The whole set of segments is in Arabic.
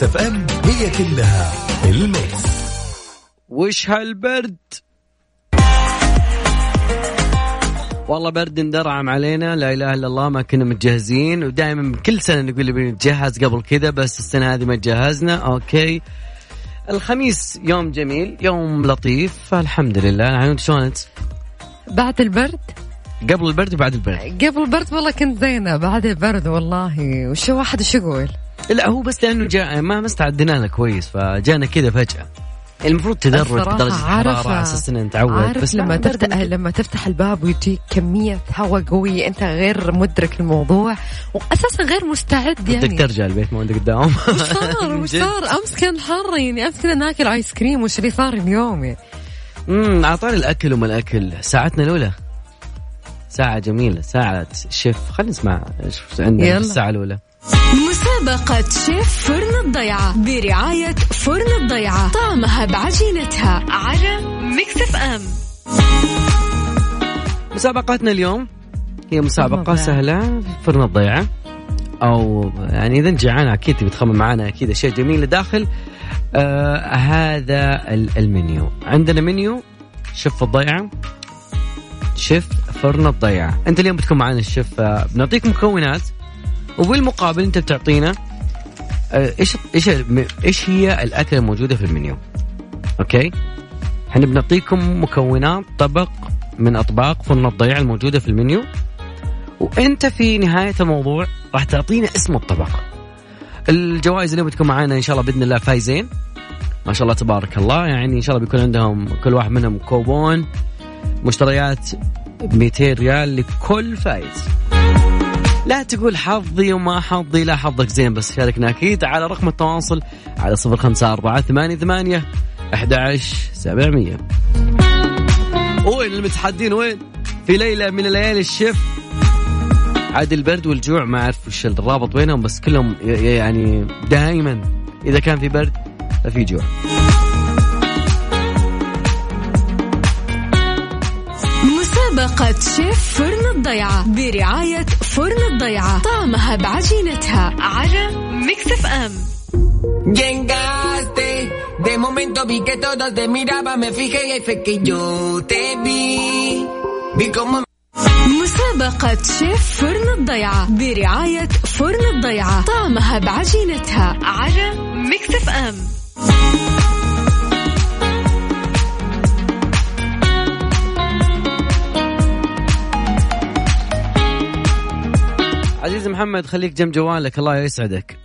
Mix FM هي كلها ال Mix. وش هالبرد؟ والله برد اندرعم علينا لا إله إلا الله ما كنا متجهزين ودائما كل سنة نقول نبي نتجهز قبل كذا بس السنة هذه ما تجهزنا. okay. الخميس يوم جميل يوم لطيف الحمد لله. عنود شلون انت؟ بعد البرد؟ قبل البرد وبعد البرد. قبل البرد والله كنت زينة بعد البرد والله. وشو واحد وش يقول؟ لا هو بس لأنه جاء ما ما استعدنا له كويس فجانا كذا فجأة. المفروض تدرج الصراحة درجه الحرارة على أساس إن نتعود عارف بس لما تفتح لما تفتح الباب ويجيك كمية هواء قوية أنت غير مدرك الموضوع وأساسا غير مستعد يعني. بدك ترجع البيت ما عندك دوام وش صار وش صار أمس كان حر يعني أمس كنا ناكل آيس كريم وش اللي صار اليوم. يعني امم اعطاني الأكل وما الأكل. ساعتنا الأولى. ساعة جميلة ساعة شيف. خلينا نسمع إيش عندنا الساعة الأولى. مسابقة شيف فرن الضيعة برعاية فرن الضيعة. طعمها بعجينتها على Mix FM مسابقتنا اليوم هي مسابقة. سهلة فرن الضيعة. أو يعني إذا أنت جعان أكيد تبي تخمم معنا أكيد أشياء جميلة داخل. آه هذا ال- المنيو. عندنا منيو شف الضيعة. شيف فرن الضيعة. أنت اليوم بتكون معنا الشيف آه بنعطيك مكونات. وبالمقابل أنت بتعطينا آه إيش إيش إيش هي الأكلة الموجودة في ال menu؟ okay؟ إحنا بنعطيكم مكونات طبق من أطباق فرن الضيعه الموجودة في المنيو وأنت في نهاية الموضوع راح تعطينا اسم الطبق. الجوائز اللي بتكون معانا إن شاء الله بإذن الله فايزين. ما شاء الله تبارك الله يعني إن شاء الله بيكون عندهم كل واحد منهم كوبون مشتريات ب 200 ريال لكل فايز. لا تقول حظي وما حظي لا حظك زين بس شاركنا أكيد. على رقم التواصل على صفر خمسة أربعة ثمانية ثمانية أحد عشر سبعمية. وين المتحدين؟ وين؟ في ليلة من الليالي الشيف. عاد البرد والجوع ما أعرف وش الرابط بينهم بس كلهم يعني دائما إذا كان في برد ففي جوع. مسابقة شيف فرن الضيعة برعاية فرن الضيعة. طعمها بعجينتها على Mix FM. Llegaste, de momento vi que todos te miraban, me fijé y fue que yo te vi. Vi como مسابقة شيف فرن الضيعة برعاية فرن الضيعة. طعمها بعجينتها على Mix FM. عزيز محمد خليك جنب جوالك الله يسعدك.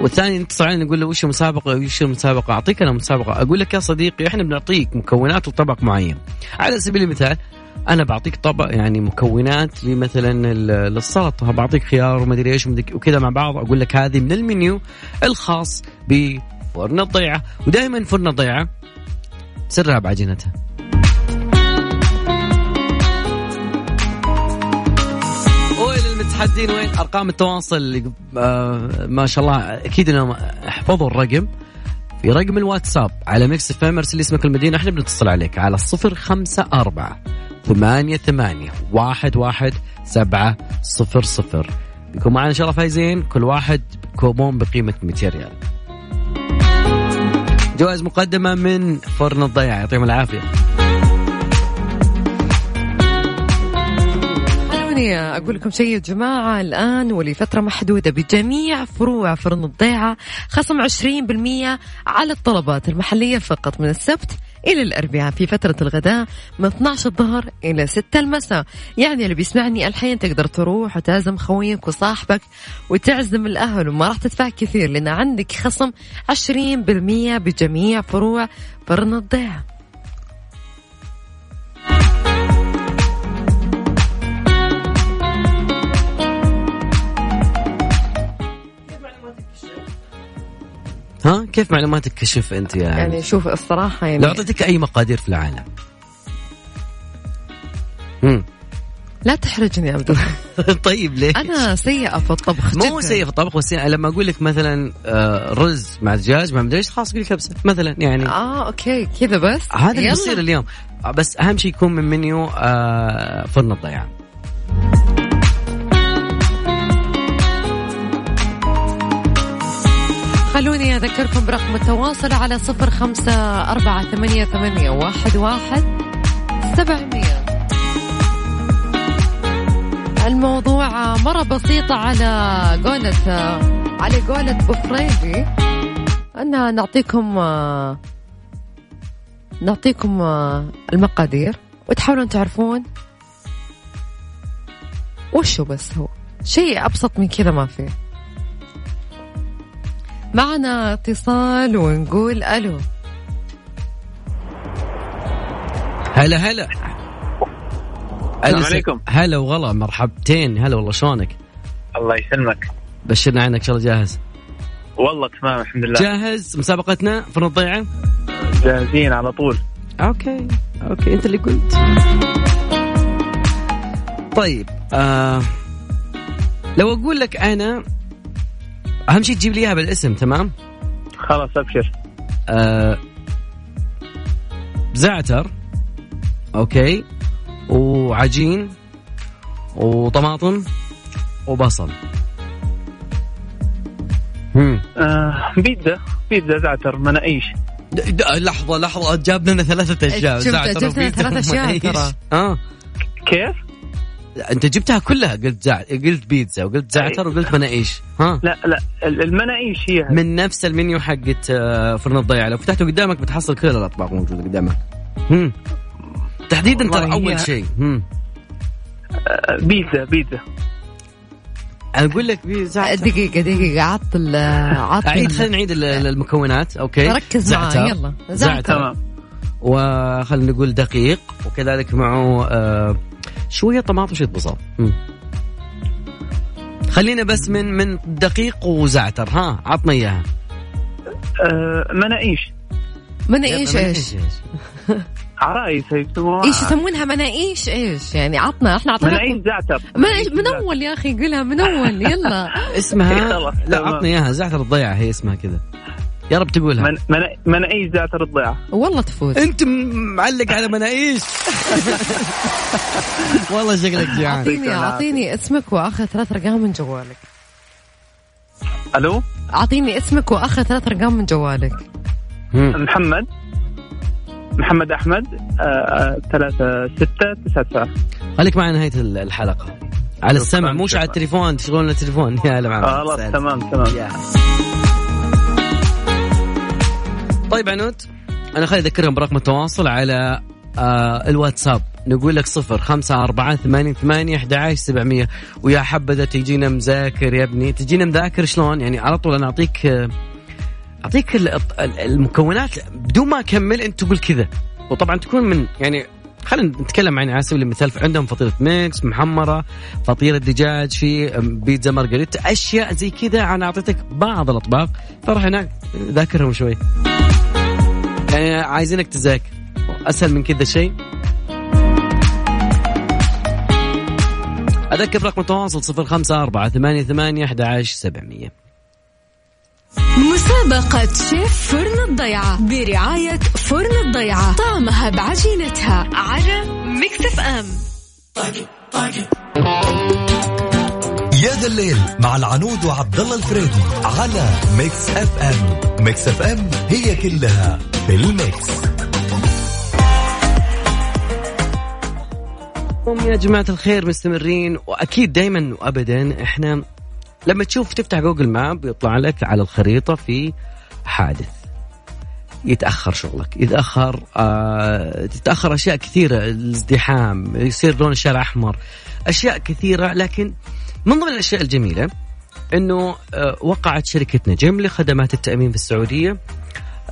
والثاني يتصل علينا يقول له وش المسابقة؟ وش المسابقة؟ أعطيك أنا مسابقة. أقول لك يا صديقي إحنا بنعطيك مكونات لطبق معين. على سبيل المثال أنا بعطيك طبق يعني مكونات لمثلا للسلطة بعطيك خيار ومدري ومدري- وكذا مع بعض. أقول لك هذه من المنيو الخاص بفرن الضيعة. ودائما فرن الضيعة سرها بعجينتها المتحدين وين؟ أرقام التواصل اللي آه ما شاء الله أكيد إنهم احفظوا الرقم. في رقم الواتساب على Mix FM ارسل اسمك المدينة إحنا بنتصل عليك على الصفر خمسة أربعة ثمانية ثمانية واحد واحد سبعة صفر صفر. بيكون معنا إن شاء الله فايزين كل واحد كوبون بقيمة 200 ريال. جوائز مقدمة من فرن الضيعة يعطيهم العافية. خلوني أقول لكم شيء يا جماعة الآن ولفترة محدودة بجميع فروع فرن الضيعة خصم 20% على الطلبات المحلية فقط من السبت إلى الأربعاء في فترة الغداء من 12 الظهر إلى 6 المساء. يعني اللي بيسمعني الحين تقدر تروح وتعزم خويك وصاحبك وتعزم الأهل وما راح تدفع كثير لأن عندك خصم 20% بجميع فروع فرن الضيعة. ها كيف معلوماتك كشف أنت يا يعني يعني شوف الصراحة يعني لو اعطيتك أي مقادير في العالم؟ امم لا تحرجني يا عبد الله. طيب ليه؟ أنا سيئة في الطبخ مو جداً. سيء في الطبخ بس يعني لما أقول لك مثلا آه، رز مع دجاج مع مدري إيش خلاص قول كبسة مثلا يعني. آه أوكي كذا بس. هذا اللي. بيصير اليوم. بس أهم شيء يكون من منيو آه، فرن الضيعه خلوني أذكركم برقم التواصل على صفر خمسة أربعة ثمانية, ثمانية واحد, واحد سبعمية. الموضوع مرة بسيطة على قولة على قولة بوفريدي. أن نعطيكم نعطيكم المقادير. وتحاولون تعرفون وشو بس هو. شيء أبسط من كذا ما فيه معنا اتصال ونقول ألو. هلا هلا. السلام عليكم. هلا وغلا مرحبتين. هلا والله شلونك؟ الله يسلمك. بشرنا عنك إن شاء الله جاهز. والله تمام الحمد لله. جاهز؟ مسابقتنا في الضيعه؟ جاهزين على طول. okay okay أنت اللي قلت. طيب آه لو أقول لك أنا أهم شيء تجيب لي إياها بالاسم تمام؟ خلاص أبشر. آه زعتر أوكي وعجين وطماطم وبصل. هم. آه بيتزا. بيتزا زعتر مناقيش لحظة لحظة جاب لنا ثلاثة أشياء زعتر جبت لنا ثلاثة أشياء ترى. آه. كيف؟ انت جبتها كلها قلت زع... قلت بيتزا وقلت زعتر وقلت مناقيش. ها؟ لا لا المناقيش هي من نفس المنيو حقت آه، فرن الضيعه لو فتحته قدامك بتحصل كل الأطباق موجودة قدامك. هم. تحديدا ترى أول شيء. آه، بيتزا بيتزا. أقول لك بيتزا دقيقة دقيقة عط عط اعيد خلينا نعيد المكونات. أوكي. ركز معي يلا. زعتر. تمام وخلينا نقول دقيق وكذلك معه آه شوية طماطم وشويه بصل خلينا بس من من دقيق وزعتر ها عطنا إياها. أه مناقيش. مناقيش إيش؟ عرايس يسموها إيش يسمونها؟ مناقيش إيش؟ يعني عطنا إحنا عطنا مناقيش زعتر. مناقيش من أول يا أخي قولها من أول يلا. اسمها لا عطنا إياها زعتر الضيعة هي اسمها كذا. يا رب تقولها. من من مناقيش زعتر الضيعه والله تفوز. انت معلق على مناقيش والله شكلك جيعان. اعطيني أعطيني اسمك وآخر ثلاث أرقام من جوالك. ألو؟ أعطيني اسمك وآخر ثلاث أرقام من جوالك. محمد. محمد أحمد. آه، آه، ثلاثة ستة تسعة تسعة. خليك معي نهاية الحلقة. على السمع مش على التليفون تشغلون التليفون. يا هلا خلاص تمام تمام. طيب عنود أنا خلي أذكرهم برقم التواصل على آه الواتساب. نقول لك صفر خمسة أربعة ثمانية ثمانية أحد سبعمية. ويا حبذا تجينا مذاكر يا ابني. تجينا مذاكر شلون؟ يعني على طول أنا أعطيك آه أعطيك المكونات بدون ما أكمل أنت تقول كذا. وطبعا تكون من يعني خلينا نتكلم عن على سبيل المثال عندهم فطيرة ميكس محمرة فطيرة دجاج في بيتزا مارغريتا أشياء زي كذا. أنا أعطيتك بعض الأطباق فراح هناك ذاكرهم شوي. يعني عايزينك تذاكر. أسهل من كذا شيء. أذكر رقم التواصل صفر خمسة أربعة ثمانية ثمانية أحد عشر سبعمية. مسابقة شيف فرن الضيعة برعاية فرن الضيعة. طعمها بعجينتها على Mix FM. طاقة طاقة يا ذا الليل مع العنود وعبد الله الفريدي على Mix FM. Mix FM هي كلها في ال mix. يا جماعة الخير مستمرين وأكيد دايما وأبدا إحنا لما تشوف تفتح Google Map يطلع لك على الخريطة في حادث. يتأخر شغلك يتأخر آه تتأخر أشياء كثيرة الازدحام يصير لون الشارع أحمر أشياء كثيرة لكن من ضمن الأشياء الجميلة أنه آه وقعت شركة نجم لخدمات التأمين في السعودية.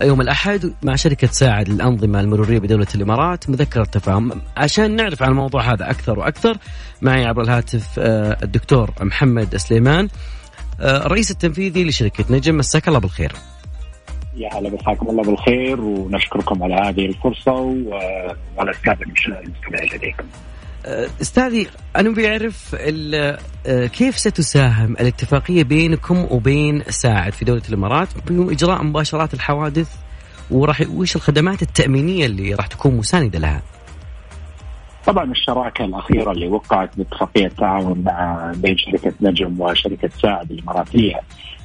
يوم الأحد مع شركة ساعد للأنظمة المرورية بدولة الإمارات مذكرة تفاهم. عشان نعرف عن الموضوع هذا أكثر وأكثر معي عبر الهاتف آه، الدكتور محمد سليمان آه، الرئيس التنفيذي لشركة نجم. مساك الله بالخير. يا هلا مساكم الله بالخير ونشكركم على هذه الفرصة وعلى السادة المستمعين لديكم آه، أستاذي أنا بعرف كيف ستساهم الاتفاقية بينكم وبين ساعد في دولة الإمارات باجراء مباشرات الحوادث وراح وش الخدمات التأمينية اللي راح تكون مساندة لها؟ طبعا الشراكة الأخيرة اللي وقعت باتفاقية تعاون مع بين شركة نجم وشركة ساعد الإماراتية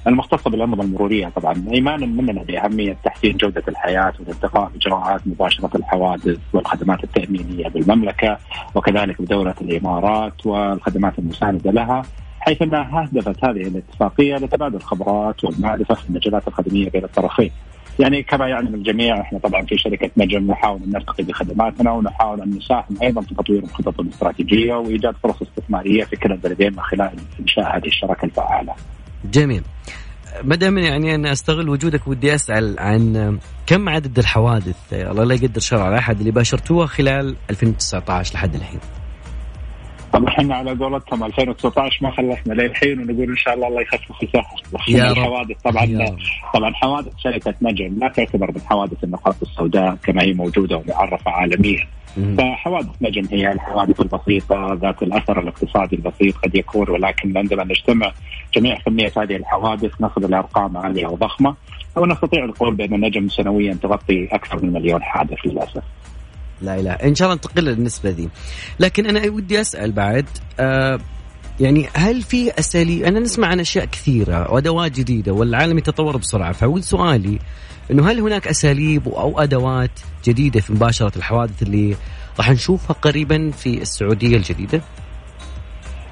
المختصة بالانظمه المرورية طبعا ايمانا مننا بأهمية تحسين جودة الحياة والارتقاء اجراءات مباشرة الحوادث والخدمات التأمينية بالمملكة وكذلك بدولة الإمارات والخدمات المساندة لها حيث أنها هدفت هذه الاتفاقية لتبادل الخبرات والمعرفه في المجالات الخدمية بين الطرفين. يعني كما يعلم الجميع إحنا طبعا في شركة نجم نحاول أن نرتقي بخدماتنا ونحاول أن نساهم أيضا في تطوير الخطط الاستراتيجية وإيجاد فرص استثمارية في كلا البلدين من خلال إنشاء هذه الشراكة الفعالة. جميل ما دام يعني أنا أستغل وجودك ودي أسأل عن كم عدد الحوادث الله لا يقدر شر على أحد اللي باشرتوها خلال 2019 لحد الحين. طبعا إحنا على قولتهم 2019 ما خلصنا للحين ونقول إن شاء الله الله يخفف السهل يا. الحوادث طبعا يا. طبعا حوادث شركة نجم لا تعتبر من حوادث النقاط السوداء كما هي موجودة ومعرفة عالميا. فحوادث نجم هي الحوادث البسيطة ذات الأثر الاقتصادي البسيط قد يكون ولكن عندما نجتمع جميع كمية هذه الحوادث نصل إلى أرقام عالية وضخمة ونستطيع القول بأن النجم سنويا تغطي أكثر من مليون حادث للأسف لا إله. إن شاء الله ننتقل للنسبة دي لكن أنا ودي أسأل بعد آه يعني هل في أساليب؟ أنا نسمع عن أشياء كثيرة وأدوات جديدة والعالم يتطور بسرعة فاول سؤالي إنه هل هناك أساليب أو أدوات جديدة في مباشرة الحوادث اللي راح نشوفها قريبا في السعودية الجديدة؟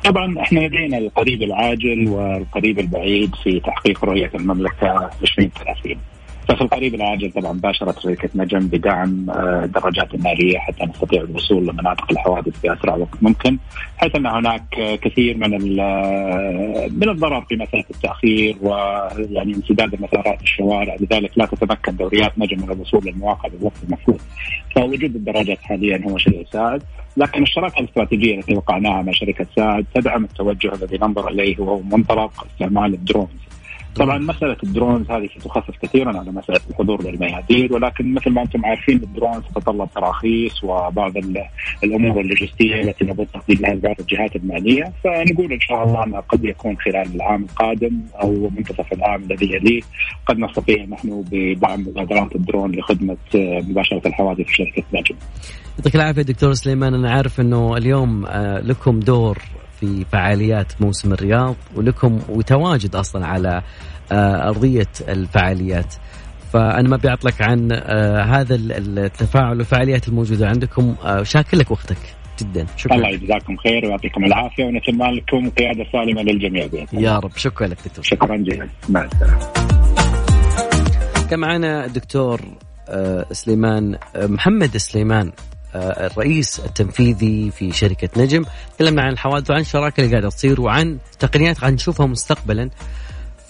طبعا إحنا لدينا القريب العاجل والقريب البعيد في تحقيق رؤية المملكة 2030 ففي القريب العاجل طبعا باشرت شركة نجم بدعم آه، الدراجات النارية حتى نستطيع الوصول لمناطق الحوادث في أسرع وقت ممكن حيث أن هناك آه، كثير من آه، من الضرر في مسألة التأخير ويعني انسداد مسارات الشوارع. لذلك لا تتمكن دوريات نجم من الوصول للمواقع بالوقت المفروض. فوجود الدراجات حاليا هو شيء يساعد لكن الشراكة الاستراتيجية التي وقعناها مع شركة سعد تدعم التوجه الذي ننظر إليه وهو منطلق استعمال الدرونز. طبعا مسألة ال drones هذه ستخفف كثيرا على مسألة الحضور للميادين ولكن مثل ما أنتم عارفين ال drones تتطلب تراخيص وبعض ال- الأمور اللوجستية التي نبغى تقديم لها بعض الجهات المعنيه فنقول إن شاء الله أنه قد يكون خلال العام القادم أو منتصف العام الذي يليه قد نستطيع نحن بدعم مبادرات الدرون لخدمة آه، مباشرة الحوادث في شركة نجم. يعطيك العافية دكتور سليمان أنا عارف إنه اليوم آه، لكم دور في فعاليات موسم الرياض ولكم وتواجد أصلا على آه، أرضية الفعاليات. فأنا ما بيعطلك عن آه، هذا ال- التفاعل والفعاليات الموجودة عندكم. آه، شاكر لك وقتك جدا. شكرا. الله يجزاكم خير ويعطيكم العافية ونتمنى لكم قيادة سالمة للجميع الله. يا رب. شكرا لك دكتور. شكرا جزيلا. مع السلامة. كان معنا الدكتور سليمان محمد سليمان. الرئيس التنفيذي في شركة نجم. تكلمنا عن الحوادث وعن الشراكة اللي قاعدة تصير وعن تقنيات قاعد نشوفها مستقبلا.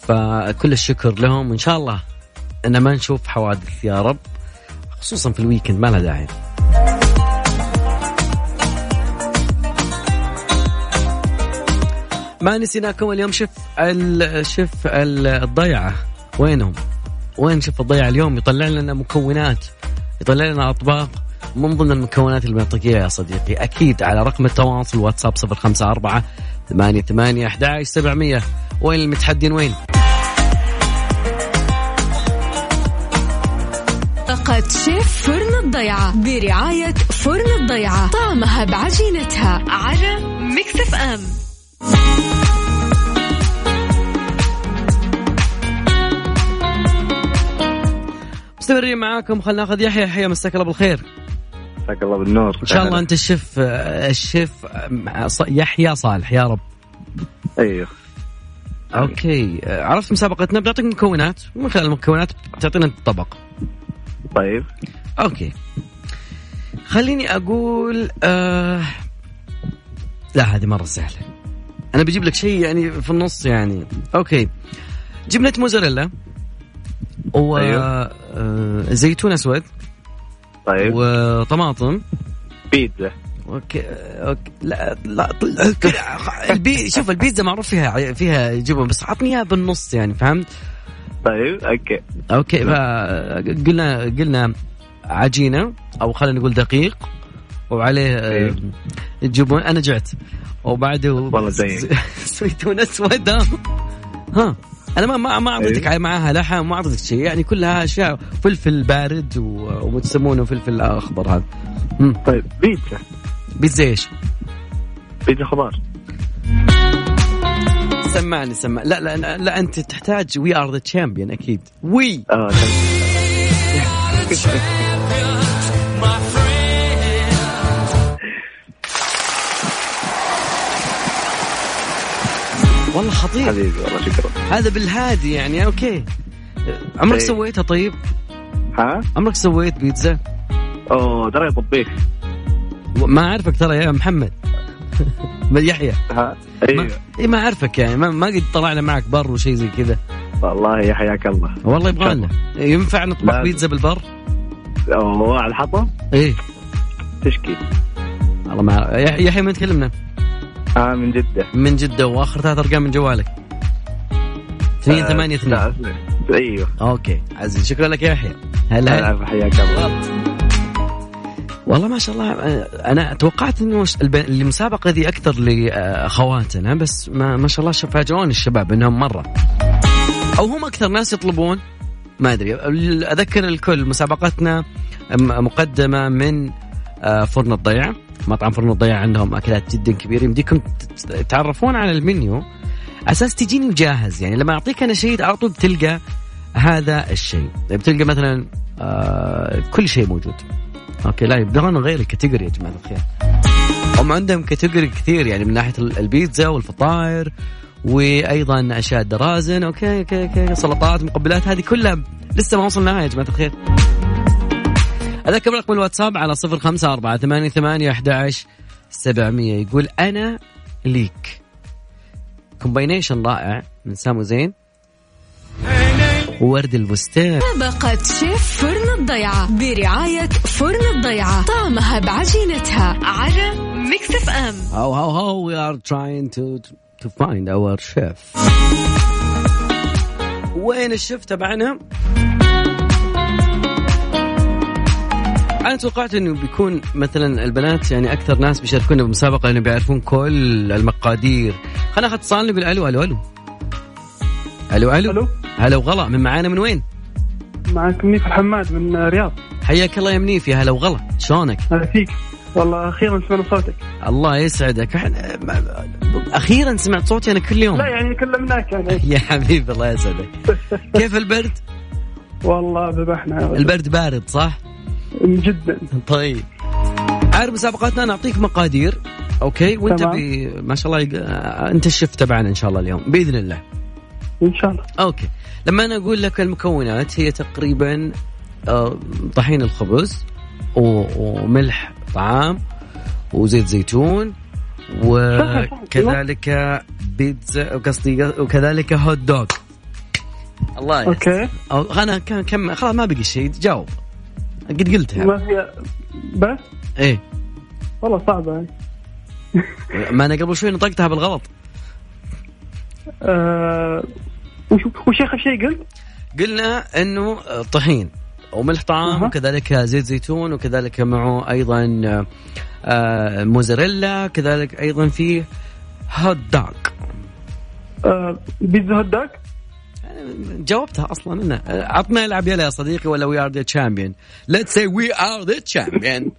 فكل الشكر لهم. وإن شاء الله أن ما نشوف حوادث يا رب خصوصا في الويكند ما لها داعي. ما نسيناكم اليوم شف شف ال- الضيعة. وينهم؟ وين شيف الضيعة اليوم؟ يطلع لنا مكونات يطلع لنا أطباق. من ضمن المكونات اللي بنعطيك إياها يا صديقي أكيد على رقم التواصل واتساب صفر خمسة أربعة ثمانية ثمانية أحد عشر سبعمية. وين المتحدين؟ وين؟ طاقة شيف فرن الضيعة برعاية فرن الضيعة طعمها بعجينتها على Mix FM. مستمرين معاكم خلينا ناخذ يحيى. يحيى مساك الله بالخير. مساك الله بالنور. إن شاء الله أنت الشيف الشيف يحيى صالح يا رب. أيوه. أوكي. عرفت مسابقتنا؟ بنعطيك مكونات. من خلال المكونات تعطينا الطبق. طيب. أوكي. خليني أقول آه لا هذه مرة سهلة. أنا بجيب لك شيء يعني في النص يعني. أوكي. جبنة موزاريلا و أيوه. آه زيتون أسود. طيب. وطماطم. بيتزا. أوكي أوكي. لا لا البي شوف البيتزا معروف فيها فيها جبن بس عطني إياها بالنص يعني فهمت؟ طيب أوكي. أوكي فقلنا قلنا عجينة أو خلينا نقول دقيق وعليه آه، أيوه. جبن أنا جعت. وبعده والله زيك. زيتون أسود ها. أنا ما ما ما أعطيتك أيوه. معاها لحم ما أعطيتك شيء. يعني كلها أشياء. فلفل بارد وتسمونه فلفل أخضر هذا. طيب بيتزا. بيتزا إيش؟ بيتزا خضار. سمعني سمع لا لا لا أنت تحتاج we are the champion أكيد. we آه والله خطير. حبيبي والله شكرا. هذا بالهادي يعني أوكي. عمرك إيه. سويتها طيب؟ ها؟ عمرك سويت بيتزا؟ أوه ترى طبيخ ما أعرفك ترى يا محمد. يحيى. ها؟ ما, أيوه إيه ما أعرفك يعني ما, ما قد طلعنا معك بر وشيء زي كذا. والله يا حياك الله. والله يبغى لنا. ينفع نطبخ. بيتزا بالبر؟ أوه على الحطب؟ إيه. تشكي. والله ما يح- يحيى من تكلمنا. آه من جدة. من جدة وآخر ثلاث أرقام من جوالك. اثنين آه، ثمانية اثنين. لا، أيوه. أوكي. عزيز شكرا لك يا يحيى. هلا هلا. آه، حياك الله. والله. ما شاء الله آه، أنا توقعت إنه المسابقة ذي أكثر لأخواتنا بس ما, ما شاء الله فاجئوني الشباب إنهم مرة. أو هم أكثر ناس يطلبون؟ ما أدري. أذكر الكل مسابقتنا مقدمة من آه، فرن الضيعه مطعم فرن الضيعه عندهم أكلات جدا كبيرة. يمديكم تتعرفون على المنيو. أساس تجيني جاهز يعني لما أعطيك أنا شيء على طول بتلقى هذا الشيء. بتلقى مثلا آه كل شيء موجود. أوكي لا يبغون نغير ال category يا جماعة الخير. هم عندهم category كثير. يعني من ناحية ال- البيتزا والفطاير وأيضا أشياء درازن أوكي أوكي أوكي سلطات مقبلات. هذه كلها لسه ما وصلناها يا جماعة الخير. أذكر رقم الواتساب على صفر خمسة أربعة ثمانية ثمانية أحد سبعمية. يقول أنا ليك. combination رائع من سامو زين. وورد البستان مسابقة شيف فرن الضيعة برعاية فرن الضيعة. طعمها بعجينتها على Mix FM How how how we are trying to to find our chef. وين الشيف تبعنا؟ أنا توقعت إنه بيكون مثلا البنات يعني أكثر ناس بيشاركونا بالمسابقة لأنه بيعرفون كل المقادير. خلينا ناخذ اتصال نقول ألو ألو ألو. ألو ألو. هلا وغلا من معانا من وين؟ معك منيف الحماد من رياض حياك الله يا منيف يا هلا وغلا شلونك؟ هلا فيك والله أخيرا سمعنا صوتك الله يسعدك ما- أخيرا سمعت صوتي أنا كل يوم لا يعني كلمناك يعني يا حبيبي الله يسعدك كيف البرد؟ والله ذبحنا البرد بارد صح؟ جدا. طيب. عارف مسابقاتنا؟ نعطيك مقادير. أوكي؟ وأنت تمام. بي... ما شاء الله يق... أنت الشيف تبعنا إن شاء الله اليوم بإذن الله. إن شاء الله. أوكي. لما أنا أقول لك المكونات هي تقريبا آه، طحين الخبز و... وملح طعام وزيت زيتون وكذلك بيتزا قصدي وكذلك hot dog الله يسعدك. أوكي. أنا كم خلاص ما بقي شيء. جاوب. قد قلتها. ما في بس؟ إيه. والله صعبة يعني ما أنا قبل شوي نطقتها بالغلط. آه وش وش آخر شيء قلت؟ قلنا إنه طحين وملح طعام أها. وكذلك زيت زيتون وكذلك معه أيضا آه، موزاريلا كذلك أيضا فيه hot dog آه بيتزا hot dog جاوبتها أصلا انا عطنا العب يلا يا صديقي ولا we are the champion let's see we are the champion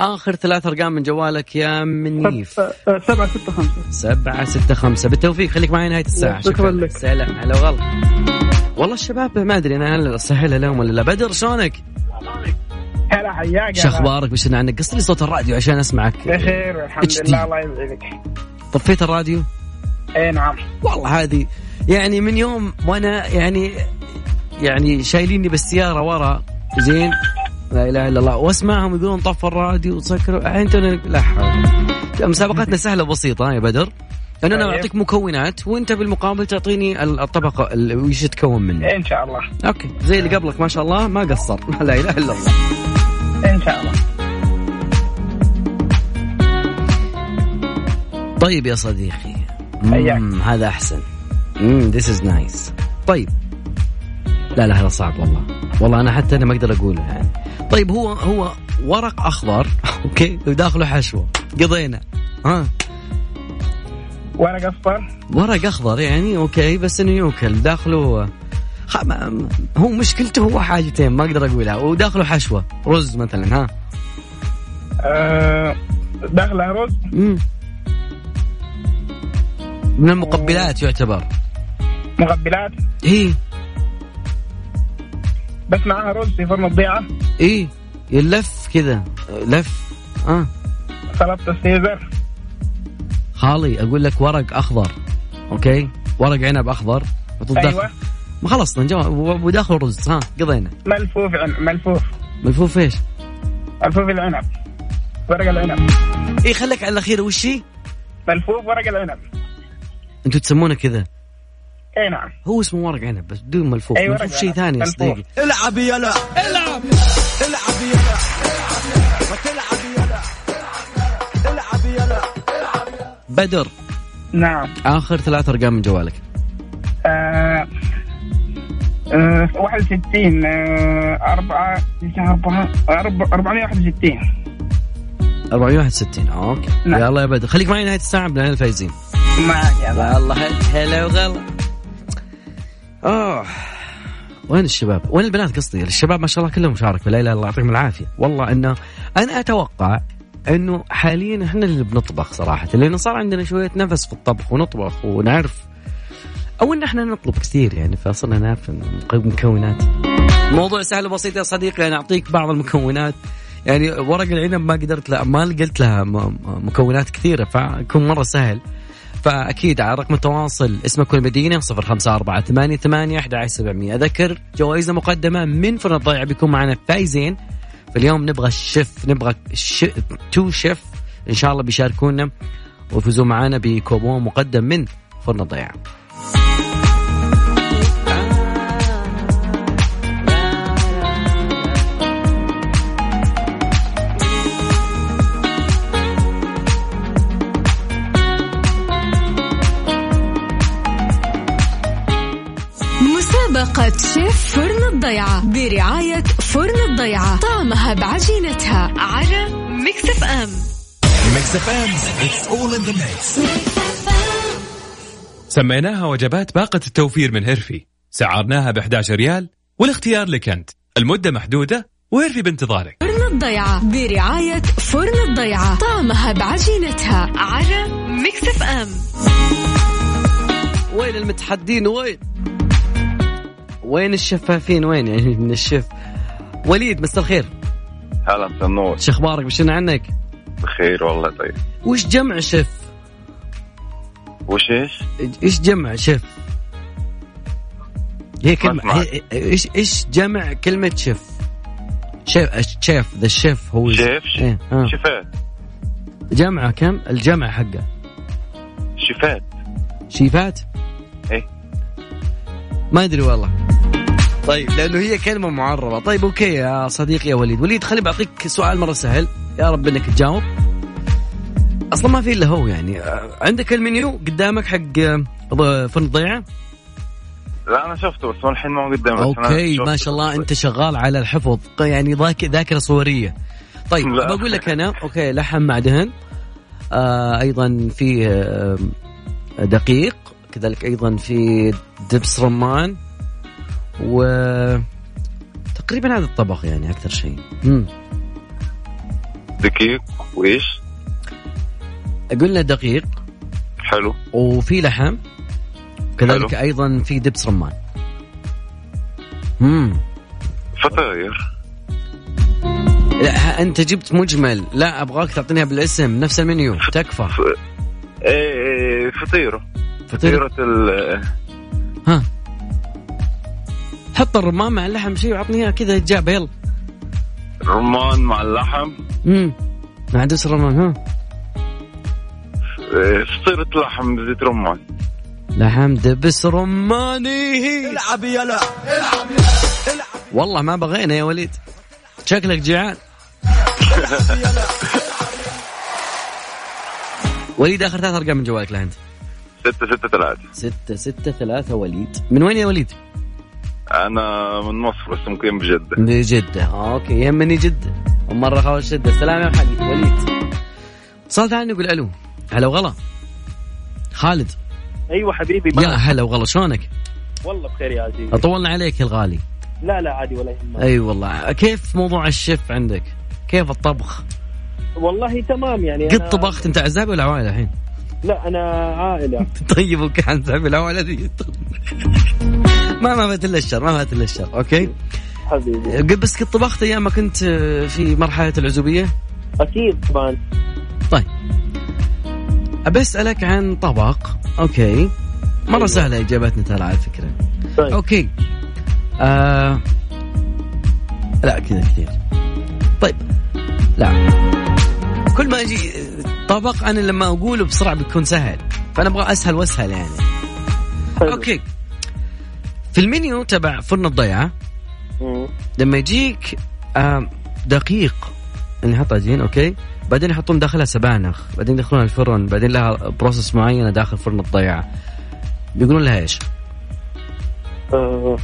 آخر ثلاث أرقام من جوالك يا منيف. آه، آه، سبعة ستة خمسة. سبعة ستة خمسة. بالتوفيق. خليك معي نهاية الساعة. شكراً. لك. سلام. هلا وغلا. والله الشباب ما أدري أنا هل أسهلها لهم ولا لا. بدر شلونك؟ هلا حياك شو أخبارك؟ وش عنك؟ قص لي صوت الراديو عشان أسمعك بخير الحمد. لله الله يسعدك طفيت الراديو؟ اي نعم والله هذه يعني من يوم وأنا يعني يعني شايليني بالسيارة ورا زين لا إله إلا الله وأسمعهم يقولون طف الراديو وسكروا الحين لا حول مسابقتنا سهلة وبسيطة يا بدر انه أنا طيب. أعطيك مكونات وأنت بالمقابل تعطيني الطبقة ال- وش يتكون منه. إن شاء الله. okay. زي اللي قبلك ما شاء الله ما قصر. لا إله إلا الله. إن شاء الله. طيب يا صديقي. هذا أحسن. امم this is nice طيب. لا لا هذا صعب والله. والله أنا حتى أنا ما أقدر أقوله يعني طيب هو هو ورق أخضر. okay. وداخله حشوة. قضينا. ها؟ ورق اصفر ورق أخضر يعني؟ أوكي بس إنه يوكل. داخله خ... ما... هو مشكلته هو حاجتين ما أقدر أقولها. وداخله حشوة. رز مثلا ها؟ آه داخلها رز. مم. من المقبلات يعتبر. مقبلات. إيه بس معاها رز في فرن الضيعة. إيه يلف كذا. لف. آه. سلطة السيزر خالي أقول لك ورق أخضر okay؟ ورق عنب أخضر وتضاف- أيوة. ما خلصنا جوا وداخل رز ها قضينا. ملفوف ملفوف. ملفوف إيش؟ ملفوف العنب. ورق العنب. إيه خليك على الأخير وش هي؟ ملفوف ورق العنب. أنتوا تسمونه كذا؟ إي نعم. هو اسمه ورق عنب بس بدون ملفوف. أي ورق ملفوف شيء. ثاني يا. صديقي. العب يلا العب. العب يلا وتلعب يلا بدر. نعم. آخر ثلاث أرقام من جوالك. آه آه 61 آه 4 4 461 461 أوكي. نعم. يلا يا بدر. خليك معي نهاية الساعة بنهايه الفايزين معك يا الله. والله هلا وغلا. آه وين الشباب؟ وين البنات قصدي؟ الشباب ما شاء الله كلهم شاركوا لا اله الا الله يعطيهم العافية، والله إنه أنا أتوقع إنه حاليا إحنا اللي بنطبخ صراحة لأنه صار عندنا شوية نفس في الطبخ ونطبخ ونعرف أو إن إحنا نطلب كثير يعني فصرنا نعرف المكونات. الموضوع سهل وبسيط يا صديقي أنا أعطيك بعض المكونات يعني ورق العنب ما قدرت لها ما قلت لها مكونات كثيرة فيكون مرة سهل. فأكيد على رقم التواصل اسمك والمدينة 054 88 11700 أذكر جوائزنا مقدمة من فرن الضيعه بيكون معنا فايزين فاليوم نبغى الشيف نبغى. تو شيف إن شاء الله بيشاركونا ويفوزوا معنا بكوبون مقدم من فرن الضيعه مسابقة شيف فرن الضيعة برعاية فرن الضيعة. طعمها بعجينتها على ميكس اف ام ميكس اف ام it's all in the mix سميناها وجبات باقة التوفير من هيرفي. سعرناها ب 11 ريال والاختيار لك أنت. المدة محدودة وهيرفي بانتظارك فرن الضيعة برعاية فرن الضيعة. طعمها بعجينتها على ميكس اف ام وين المتحدين؟ وين؟ وين الشفافين وين يعني من الشيف؟ وليد مساء الخير. هلا مساء النور. شو أخبارك؟ بشنا عنك؟ بخير والله طيب. وش جمع شيف؟ وش إيش؟ إيش جمع شيف؟ هي كلمة إيش إيش جمع كلمة شيف؟ شيف شيف ذا الشيف هو شيف؟ إيه، آه. شفات جمعه كم؟ الجمع حقه. شفات شيفات؟ إيه. ما أدري والله. طيب لأنه هي كلمة معربة. طيب okay يا صديقي يا وليد. وليد خليني بعطيك سؤال مرة سهل. يا رب إنك تجاوب. أصلا ما في إلا هو يعني. عندك المنيو قدامك حق فرن الضيعة؟ لا أنا شفته بس الحين ما هو قدامي okay. ما شاء الله أنت شغال على الحفظ. يعني ذاك ذاكرة صورية. طيب. بقول لك أنا أوكي لحم مع دهن آه أيضا في آه دقيق كذلك أيضا في دبس رمان. و تقريبا هذا الطبق يعني أكثر شيء. امم دقيق وإيش؟ قلنا دقيق. حلو. وفي لحم. كذلك حلو. أيضا في دبس رمان. امم فطاير. لا أنت جبت مجمل. لا أبغاك تعطينيها بالاسم نفس المنيو. تكفى. إيه إيه، فطيرة. فطير فطيرة ال ها. حط الرمان مع اللحم شيء وعطني اياها كذا جابه يلا. الرمان مع اللحم؟ امم مع دبس الرمان ها؟ إيه، فطيره لحم بزيت رمان؟ لحم دبس رماني. العب يلا والله ما بغينا يا وليد. شكلك جيعان. وليد آخر ثلاث أرقام من جوالك لهند ستة ستة ثلاثة. ستة ستة ثلاثة وليد. من وين يا وليد؟ أنا من مصر بس مقيم جدة آه أوكي يمني جدة. ومرة خاوش جدة. السلام يا حبيبي وليد. اتصلت عني يقول ألو. هلا وغلا. خالد. أيوه حبيبي يا هلا وغلا شلونك؟ والله بخير يا عزيزي. طولنا عليك يا الغالي. لا لا عادي ولا يهمك. أي والله. كيف موضوع الشيف عندك؟ كيف الطبخ؟ والله تمام يعني قد طبخت أنت عزابي ولا عوائل الحين؟ لا أنا عائلة. طيب وكان عزابي العوائل هذه ما ما فات إلا الشر ما فات إلا الشر أوكي؟ حبيبي. بس قد طبخت أيام ما كنت في مرحلة العزوبية؟ أكيد طبعا. طيب. أبي أسألك عن طبق okay؟ مرة أيوة. سهلة اجابتنا ترى على فكرة. طيب. okay. آه... لا كذا كثير. طيب لا. كل ما أجي طبق أنا لما أقوله بسرعة بيكون سهل فأنا أبغى أسهل وأسهل يعني حلو. okay في المنيو تبع فرن الضيعه. لما يجيك آم، دقيق يحط عجين okay بعدين يحطون داخلها سبانخ بعدين يدخلونها الفرن بعدين لها process معينة داخل فرن الضيعه بيقولون لها إيش؟ آه،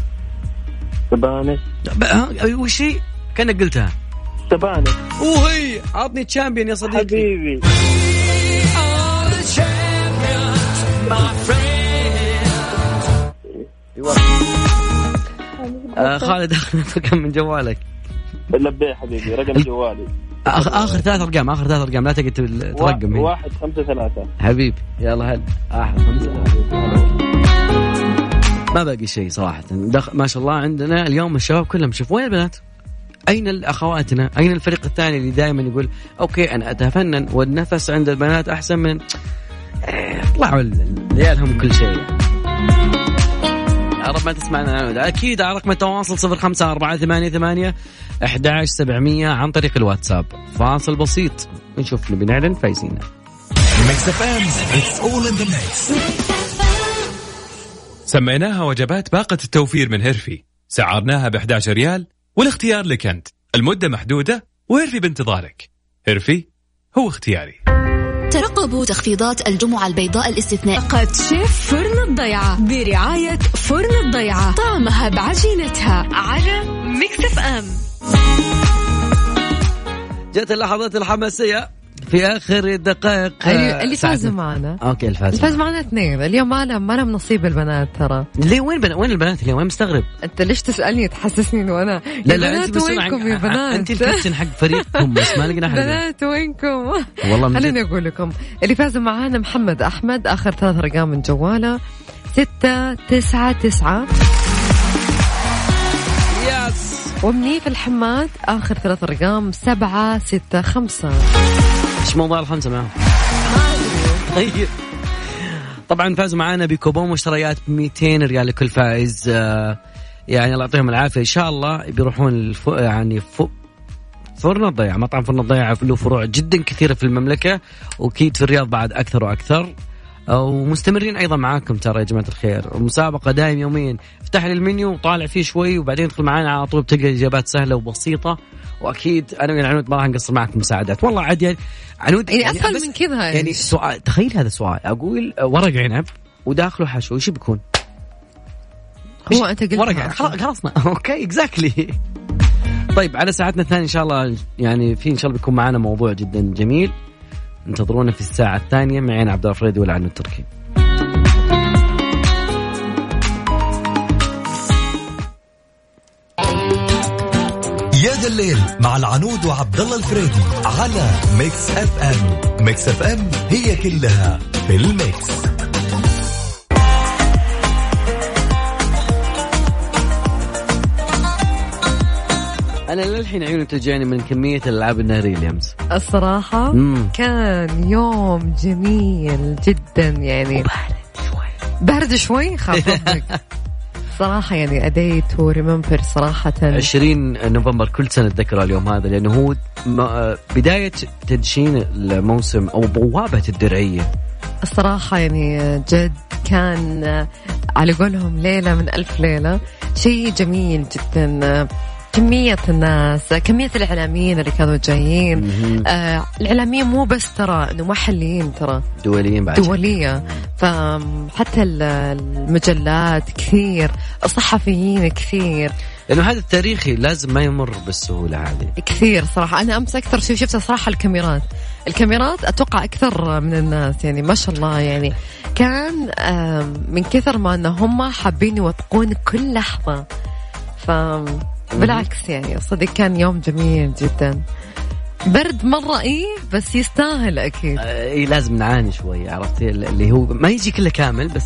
سبانخ وش هي؟ كأنك قلتها سبانخ وهي عطني champion يا صديقي حبيبي آه خالد كم من جوالك. لبيه حبيبي رقم جوالي. آخ آخر ثلاث أرقام آخر ثلاث أرقام لا تقعد ترقم. واحد خمسة ثلاثة. حبيبي يلا هلا. أحلى خمسة. ما باقي شيء صراحة. دخ... ما شاء الله عندنا اليوم الشباب كلهم شوف وين البنات؟ أين الأخواتنا؟ أين الفريق الثاني اللي دائما يقول أوكي أنا أتفنن والنفس عند البنات أحسن من إيه، طلعوا ال- ليالهم كل شيء. يا رب ما تسمعنا. أكيد على رقم التواصل صفر خمسة أربعة ثمانية ثمانية أحد سبعمية عن طريق الواتساب. فاصل بسيط. نشوف نبي نعلن فايزين سميناها وجبات باقة التوفير من هيرفي. سعرناها ب 11 ريال والاختيار لك أنت. المدة محدودة وهيرفي بانتظارك. هيرفي هو اختياري. ترقبوا تخفيضات الجمعة البيضاء الاستثناء. قد شيف فرن الضيعة. برعاية فرن الضيعة. طعمها بعجينتها. على ميكس إف إم. جت اللحظات الحماسية. في آخر الدقائق اللي اللي ساعتنا. فازوا معنا. okay الفاز الفاز معنا. اثنين. اليوم ما لهم ما لهم نصيب البنات ترى. ليه؟ وين بنا... وين البنات اليوم؟ وين مستغرب؟ أنت ليش تسألني؟ تحسسني إنه أنا لا لا أنت وينكم يا بنات؟ انت الكابتن حق فريقكم بس ما لقينا احد بنات وينكم؟ والله خليني. أقول لكم. اللي فازوا معانا محمد أحمد آخر ثلاث أرقام من جوالة. ستة تسعة تسعة. يس ومنيف الحماد آخر ثلاث أرقام سبعة ستة خمسة. إيش موضوع الخمسة معهم؟ طيب. طبعا فازوا معانا بكوبون مشتريات ب 200 ريال لكل فائز. آه، يعني الله يعطيهم العافية. إن شاء الله بيروحون الف... يعني ف... فرن الضيعة مطعم فرن الضيعة له فروع جدا كثيرة في المملكة وأكيد في الرياض بعد أكثر وأكثر. آه، ومستمرين أيضا معاكم ترى يا جماعة الخير. المسابقة دايم يوميا. افتح لي المنيو وطالع فيه شوي وبعدين ادخل معنا على طول بتلقى اجابات سهلة وبسيطة. وأكيد أنا ويا عنود ما راح نقصر معك مساعدات. والله عاد يعني عنود يعني أسهل بس- من كذا يعني. سؤال تخيل هذا سؤال أقول ورق عنب وداخله حشو إيش بيكون؟ هو أنت قلت ورق عنب. خلصنا okay exactly طيب على ساعتنا الثانية إن شاء الله يعني في إن شاء الله بيكون معنا موضوع جدا جميل. انتظرونا في الساعة الثانية معي أنا عبد الله الفريدي والعنود التركي. يا ذا الليل مع العنود وعبد الله الفريدي على ميكس اف ام. ميكس اف ام هي كلها في الميكس. أنا للحين عيوني توجعني من كمية الألعاب الناريه اليمس الصراحة مم. كان يوم جميل جدا يعني. بارد شوي؟ خاف ربك صراحة يعني أديت وريمبر صراحة. 20 نوفمبر كل سنة أتذكر اليوم هذا لأنه هو بداية تدشين الموسم أو بوابة الدرعية. الصراحة يعني جد كان على قولهم ليلة من ألف ليلة. شيء جميل جدا. كمية الناس كمية الإعلاميين اللي كانوا جايين. آه الإعلاميين مو بس ترى إنه محليين ترى. دوليين بعد. دولية. فحتى ال- المجلات كثير الصحفيين كثير. لأنه هذا التاريخي لازم ما يمر بالسهولة هذه. كثير صراحة. أنا أمس أكثر شيء شفته صراحة الكاميرات. الكاميرات أتوقع أكثر من الناس يعني ما شاء الله يعني. كان من كثر ما أن هم حابين يوثقون كل لحظة. ف بالعكس يعني صدق كان يوم جميل جدا. برد مرة إيه بس يستاهل أكيد. اي لازم نعاني شوي عرفتي اللي هو ما يجي كله كامل بس,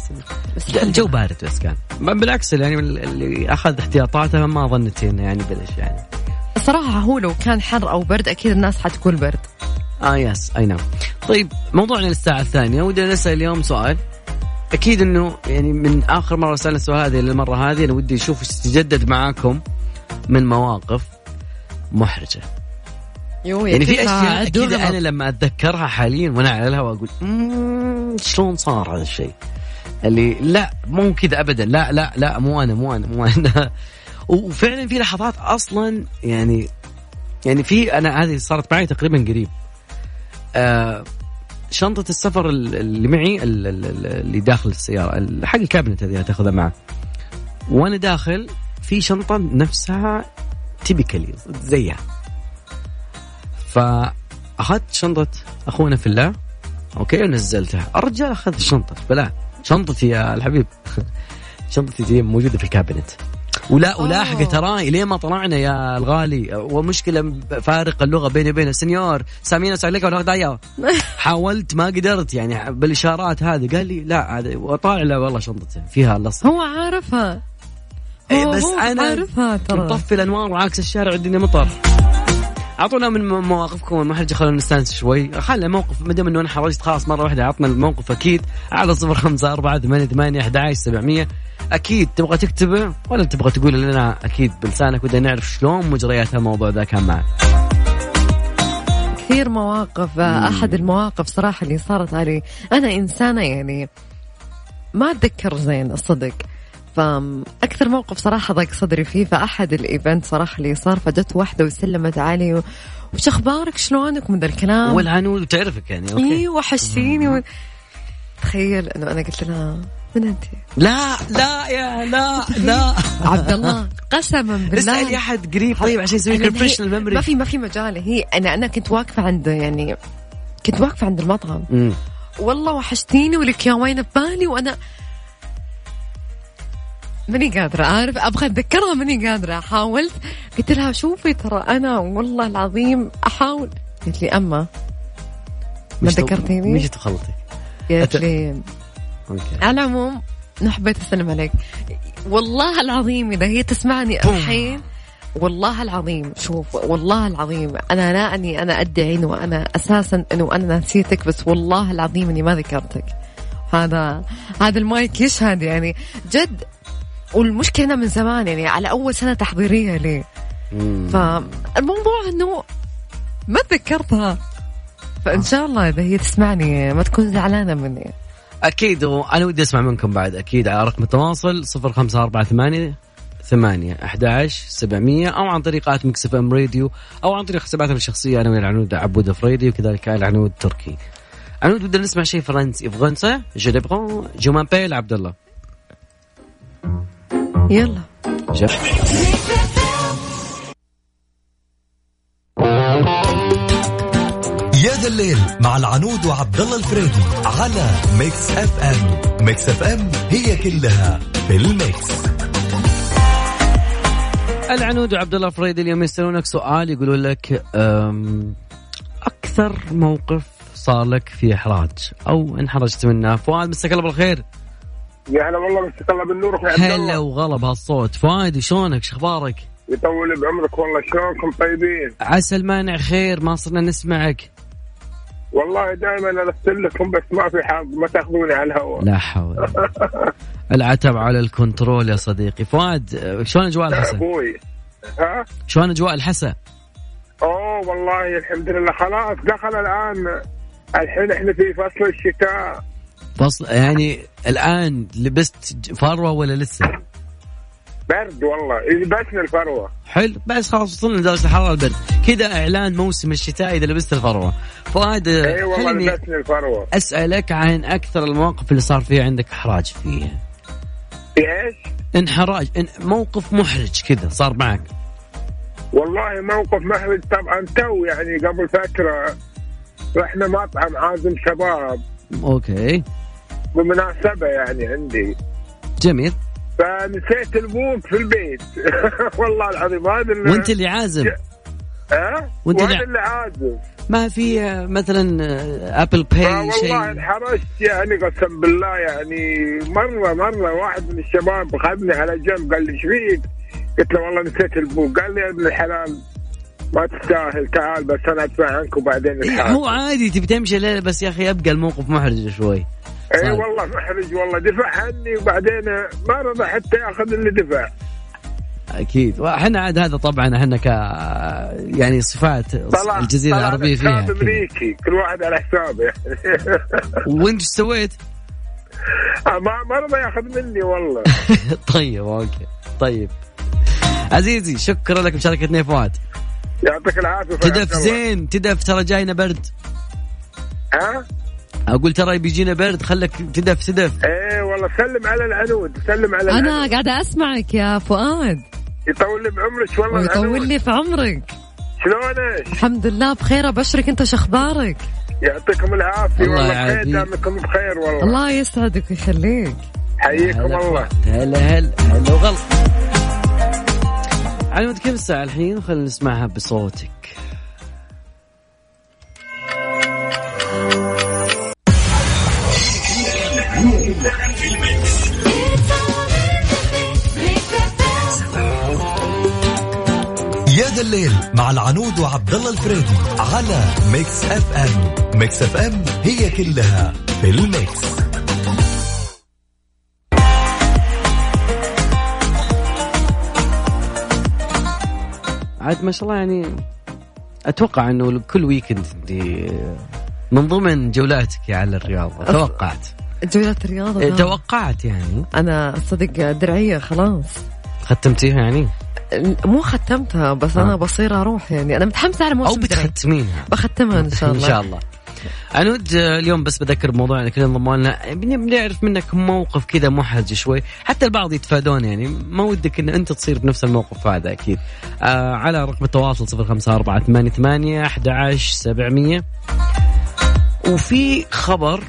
بس الجو بارد بس كان. بالعكس يعني اللي أخذ احتياطاته ما ظنيت إنه يعني بلش يعني. صراحة هو لو كان حر أو برد أكيد الناس حتقول برد. آه يس اي نعم طيب موضوعنا للساعة الثانية ودنا نسأل اليوم سؤال. أكيد إنه يعني من آخر مرة سألنا السؤال هذه للمرة هذه أنا ودي إيش تجدد معاكم. من مواقف محرجة. يو يعني في أشياء كذا أنا لما أتذكرها حاليا وأنا على الهواء أقول "مم، شلون صار هذا الشيء؟ اللي لا مو كذا ابدا لا لا لا مو أنا مو أنا مو أنا. وفعلا في لحظات أصلا يعني يعني في أنا هذه صارت معي تقريبا قريب. آه شنطة السفر ال- اللي معي ال- ال- ال- اللي داخل السيارة ال- حق ال cabinet هذه تاخذها معك وأنا داخل في شنطة نفسها typically زيها. فأخذت شنطة أخونا في الله okay ونزلتها. الرجال أخذ الشنطة بلا شنطتي يا الحبيب. شنطتي دي موجودة في ال cabinet. ولا ولاحقه ترى الين ما طلعنا يا الغالي؟ ومشكلة فارق اللغة بيني وبينه سنيور سامين اسال لك ولا دايا حاولت ما قدرت يعني بالإشارات هذه. قال لي لا هذا وطالع لا والله شنطته فيها لص هو عارفها. إيه بس أنا مطفي الأنوار وعاكس الشارع والدنيا مطر. أعطونا من مواقفكم المحرجه خلونا نستانس شوي. خلنا موقف ما دام إنه أنا حرجت خلاص مرة واحدة عطنا الموقف أكيد. على صفر خمسة أربعة ثمانية ثمانية أحد سبعمية. أكيد تبغى تكتبه ولا تبغى تقول لنا أكيد بلسانك ودنا نعرف شلون مجريات الموضوع ذا كان معك. كثير مواقف أحد المواقف صراحة اللي صارت علي. أنا إنسانة يعني ما أتذكر زين الصدق. فاكثر موقف صراحة ضاق صدري فيه فأحد ال event صراحة اللي صار فجت واحدة وسلمت علي و... وش أخبارك؟ شلونك؟ من ذا الكلام. والعنود وتعرفك يعني okay. اي وحشتيني و... تخيل إنه أنا قلت لها من أنت؟ لا لا يا لا لا. عبد الله قسما بالله. اسألي أحد قريب طيب عشان يسوي لنا refresh لل memory ما في ما في مجال. هي أنا أنا كنت واقفة عند يعني كنت واقفة عند المطعم. والله وحشتيني ولك يا وين ببالي وأنا ماني قادرة عارف أبغى أتذكرها ماني قادرة. حاولت قلت لها شوفي ترى أنا والله العظيم أحاول. قلت لي أما ما مش تو- ذكرتيني مش تخلطي. قالت لي على العموم حبيت أسلم عليك والله العظيم إذا هي تسمعني الحين والله العظيم شوف والله العظيم أنا لا أني أنا أدعي إنه أنا أساسا إنه أنا نسيتك بس والله العظيم إني ما ذكرتك. هذا هذا المايك يشهد يعني. جد والمشكلة أنا من زمان يعني على أول سنة تحضيرية لي. فالموضوع إنه ما تذكرتها. فإن شاء الله إذا هي تسمعني ما تكون زعلانة مني. أكيد وأنا ودي أسمع منكم بعد أكيد على رقم التواصل 0548 ثمانية 11 700 أو عن طريق آت ميكس إف إم راديو أو عن طريق حساباتنا الشخصية أنا والعنود عبود في راديو وكذلك العنود تركي عنود بدنا نسمع شيء فرنسي. فرنسا جو ديبغون جو مابيل عبد الله يلا. جا. يا ذا الليل مع العنود وعبد الله الفريدي على Mix FM. Mix FM هي كلها في ال mix. العنود وعبد الله فريد اليوم يسألونك سؤال يقولون لك أم، أكثر موقف صار لك في إحراج أو انحرجت منه. فؤاد مساك الله بالخير. يا هلا والله مسك الله بالنور هلا الله. وغلب هالصوت. فؤاد شلونك؟ شو أخبارك يطول بعمرك والله. شلونكم طيبين؟ عسى المانع خير ما صرنا نسمعك. والله دائما أرسل لكم بس ما في حظ ما تأخذوني على الهواء. لا حول. العتب على الكنترول يا صديقي. فؤاد شلون أجواء الحسا أخوي. ها؟ شلون أجواء الحسا أوه والله الحمد لله. خلاص دخل الآن. الحين إحنا في فصل الشتاء. فصل يعني الآن لبست فروة ولا لسه؟ برد والله. يلبسنا الفروة. حلو. بس خلاص وصلنا لدرجة الحراره البرد. كذا إعلان موسم الشتاء إذا لبست الفروة. فؤاد إي أه، والله لبسنا الفروة. أسألك عن أكثر المواقف اللي صار فيها عندك احراج فيها. في إيش؟ انحراج إن موقف محرج كذا صار معك. والله موقف محرج طبعا تو يعني قبل فترة رحنا مطعم عازم شباب. okay. بمناسبه يعني عندي. جميل. فنسيت البوك في البيت. والله العظيم هذا اللي- وانت اللي عازم. ها؟ وانت اللي- اللي عازم. ما في آه، مثلا آه، Apple آه Pay والله شيء؟ انحرجت يعني قسم بالله يعني مرة مرة واحد من الشباب اخذني على جنب قال لي إيش فيك؟ قلت له والله نسيت البوك قال لي يا ابن الحلال ما تستاهل تعال بس أنا أدفع عنك وبعدين إيه، نتحاسب. هو عادي تبي تمشي بس يا أخي يبقى الموقف محرج شوي. إي صحيح. والله محرج والله دفع عني وبعدين ما رضى حتى ياخذ اللي دفع أكيد وإحنا عاد هذا طبعا إحنا ك يعني صفات الجزيرة العربية فيها. أمريكي كل واحد على حسابه وإنت إيش سويت؟ آه، ما ما رضى ياخذ مني والله طيب okay طيب عزيزي شكرا لك مشاركتنا يا فؤاد يعطيك العافية تدف. زين تدف ترى جاينا برد ها؟ أقول ترى بيجينا برد خلك تدف تدف. إيه والله سلم على العنود سلم على أنا العنود. قاعدة أسمعك يا فؤاد. يطول لي بعمرك والله ويطول العنود. لي في عمرك. شلونك؟ الحمد لله بخير أبشرك أنت شو أخبارك يعطيكم العافية الله والله. بخير دامكم بخير والله. الله يسعدك ويخليك. حييكم الله هلا هلا هلا وغلا على كم الساعة الحين؟ خلينا نسمعها بصوتك. الليل مع العنود وعبد الله الفريدي على Mix FM. Mix FM هي كلها في ال mix. عاد ما شاء الله يعني أتوقع إنه كل weekend دي من ضمن جولاتك على الرياضة. توقعت. جولات الرياضة إيه، نعم. توقعت يعني. أنا صدق درعية خلاص. ختمتيها يعني؟ مو ختمتها بس أنا آه. بصير أروح يعني. أنا متحمسة على موسم أو. بتختمينها. بختمها إن شاء إن الله. شاء الله. عنود آه، اليوم بس بذكر بموضوع انك انضموا لنا. بن- بنعرف منك موقف كذا محرج شوي. حتى البعض يتفادون يعني. ما ودك إن أنت تصير بنفس الموقف هذا أكيد. آه على رقم التواصل 05488 11700 وفي خبر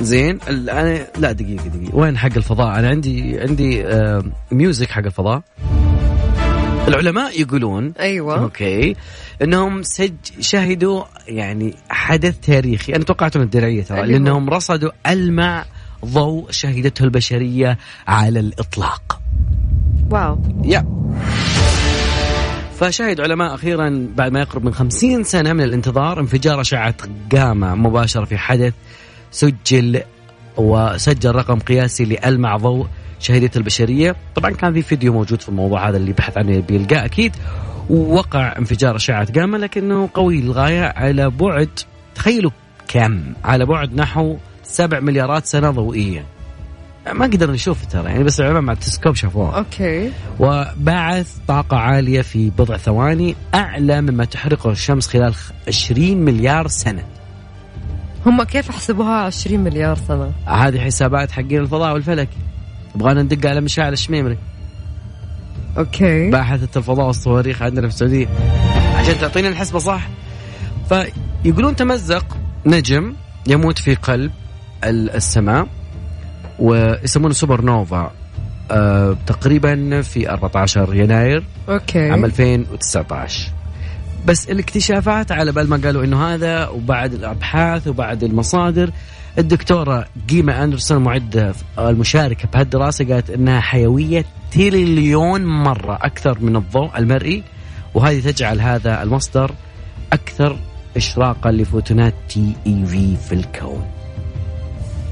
زين أنا لا دقيقة دقيقة. وين حق الفضاء؟ أنا عندي عندي آه music حق الفضاء. العلماء يقولون أيوه. okay إنهم سج شهدوا يعني حدث تاريخي. أنا توقعت من الدرعية ترى هو؟ لأنهم رصدوا ألمع ضوء شهدته البشرية على الإطلاق. wow. يا. فشهد علماء أخيرا بعد ما يقرب من خمسين سنة من الانتظار انفجار أشعة جاما مباشرة في حدث سجل وسجل رقم قياسي لألمع ضوء شهدته البشرية، طبعا كان في فيديو موجود في الموضوع هذا اللي بحث عنه بيلقاه أكيد ووقع انفجار أشعة جاما لكنه قوي للغاية على بعد تخيلوا كم؟ على بعد نحو 7 مليارات سنة ضوئية. ما قدرنا نشوف ترى يعني بس العلماء مع التلسكوب شافوها. أوكي وبعث طاقة عالية في بضع ثواني أعلى مما تحرقه الشمس خلال 20 مليار سنة هم كيف حسبوها 20 مليار سنة هذه حسابات حقين الفضاء والفلك يبغانا ندق على مشاعل الشميمري. okay. باحثة الفضاء والصواريخ عندنا في السعودية. عشان تعطينا الحسبة صح؟ فيقولون تمزق نجم يموت في قلب ال- السماء ويسمونه سوبر نوفا آه تقريبا في 14 يناير okay. عام 2019 بس الاكتشافات على بال ما قالوا إنه هذا وبعد الأبحاث وبعد المصادر الدكتورة جيما أندرسون معده المشاركة بهالدراسة قالت إنها حيوية تريليون مرة أكثر من الضوء المرئي وهذه تجعل هذا المصدر أكثر إشراقا لفوتونات تي اي في في الكون.